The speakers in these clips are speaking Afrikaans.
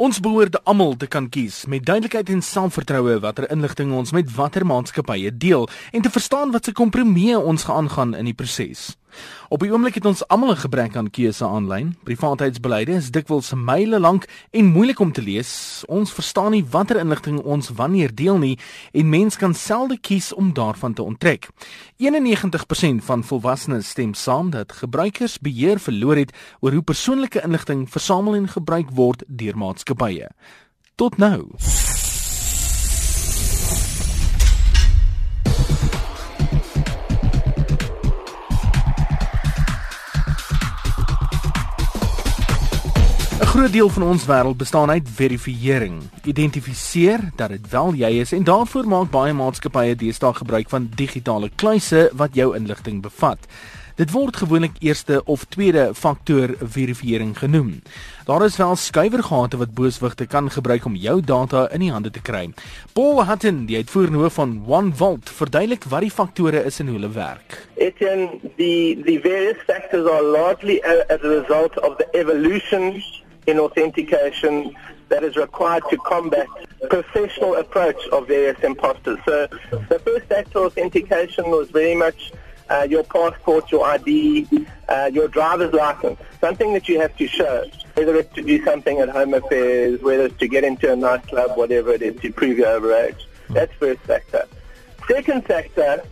Ons behoort almal te kan kies met duidelikheid en selfvertroue watter inligting ons met watter maatskappye deel en te verstaan wat se kompromieë ons gaan in die proses. Op die oomblik het ons almal 'n gebrek aan keuse aanlyn. Privaatheidsbeleide is dikwels myle lank en moeilik om te lees. Ons verstaan nie watter inligting ons wanneer deel nie en mens kan selde kies om daarvan te onttrek. 91% van volwassenes stem saam dat gebruikers beheer verloor het oor hoe persoonlike inligting versamel en gebruik word deur maatskappye. Tot nou. Groot deel van ons wêreld bestaan uit verifisering. Identifiseer dat dit wel jy is en daarvoor maak baie maatskappye deesdae gebruik van digitale kluise wat jou inligting bevat. Dit word gewoonlik eerste of tweede faktor verifisering genoem. Daar is wel skuiwergate wat booswigte kan gebruik om jou data in die hande te kry. Paul Hutton, die uitvoerende hoof van OneVault, verduidelik wat die faktore is en hoe hulle werk. It can the the various factors are largely as a result of the evolution in authentication that is required to combat professional approach of various imposters. So the first factor authentication was very much uh, your passport, your ID, uh, your driver's license, something that you have to show, whether it's to do something at home affairs, whether it's to get into a nightclub, whatever it is, to prove your overage. That's first factor. Second factor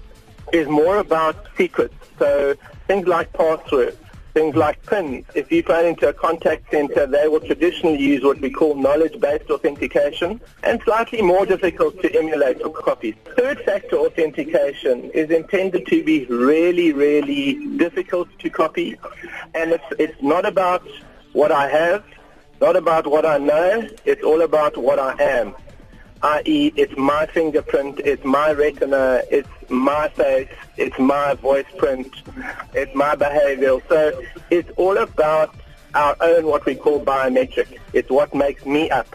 is more about secrets. So things like passwords things like PINs. If you phone into a contact center, they will traditionally use what we call knowledge-based authentication and slightly more difficult to emulate or copy. Third factor authentication is intended to be really, really difficult to copy and it's, it's not about what I have, not about what I know, it's all about what I am i.e., it's my fingerprint, it's my retina, it's my face, it's my voice print, it's my behavior. So it's all about our own what we call biometric. It's what makes me up.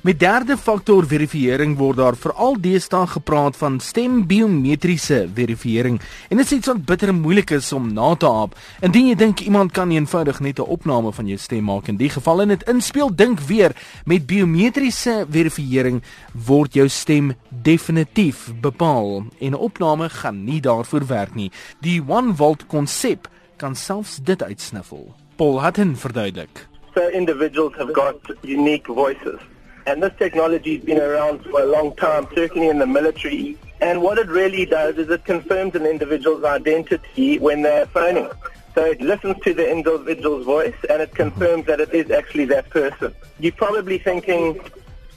Met derde faktor verifisering word daar veral deesdae gepraat van stembiometriese verifisering en dit is iets wat bitter moeilik is om na te aap. Indien jy dink iemand kan eenvoudig net 'n opname van jou stem maak in die geval en dit inspel, dink weer, met biometriese verifisering word jou stem definitief bepaal en 'n opname gaan nie daarvoor werk nie. Die one vault konsep kan selfs dit uitsniffel. Paul Hutton verduidelik. So individuals have got unique voices. And this technology has been around for a long time, certainly in the military. And what it really does is it confirms an individual's identity when they're phoning. So it listens to the individual's voice and it confirms that it is actually that person. You're probably thinking,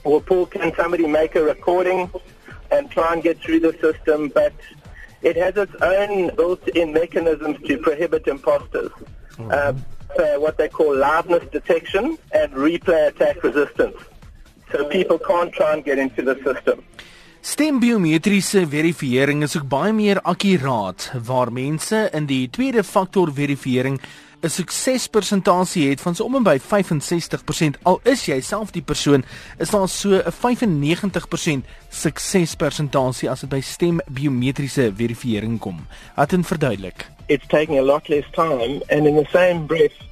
well, Paul, can somebody make a recording and try and get through the system? But it has its own built-in mechanisms to prohibit imposters. Mm-hmm. Uh, what they call liveness detection and replay attack resistance. So people can't try and get into the system. Stembiometriese verifisering is ook baie meer akkuraat waar mense in die tweede faktor verifisering 'n suksespersentasie het van so om en by 65% al is jy self die persoon is daar so 'n 95% suksespersentasie as dit by stembiometriese verifisering kom. Wat in verduidelik. It's taking a lot less time and in the same breath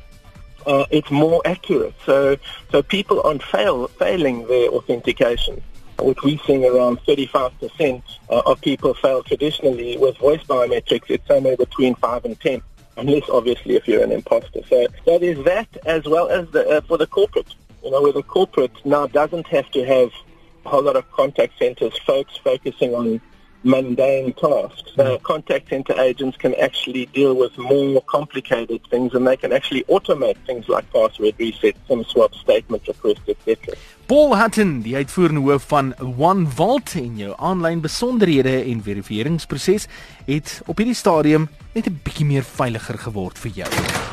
uh, it's more accurate. So, so people aren't fail, failing their authentication. What we're seeing around 35% uh, of people fail traditionally with voice biometrics. It's somewhere between 5 and 10, unless obviously if you're an imposter. So that is that as well as the, uh, for the corporate. You know, where the corporate now doesn't have to have a whole lot of contact centers, folks focusing on mundane tasks. Uh, contact center agents can actually deal with more complicated things and they can actually automate things like password reset, SIM swap, statement request, etc. Paul Hutton, die uitvoerende hoof van OneVault en jou aanlyn besonderhede en verifiseringsproses het op hierdie stadium net 'n bietjie meer veiliger geword vir jou.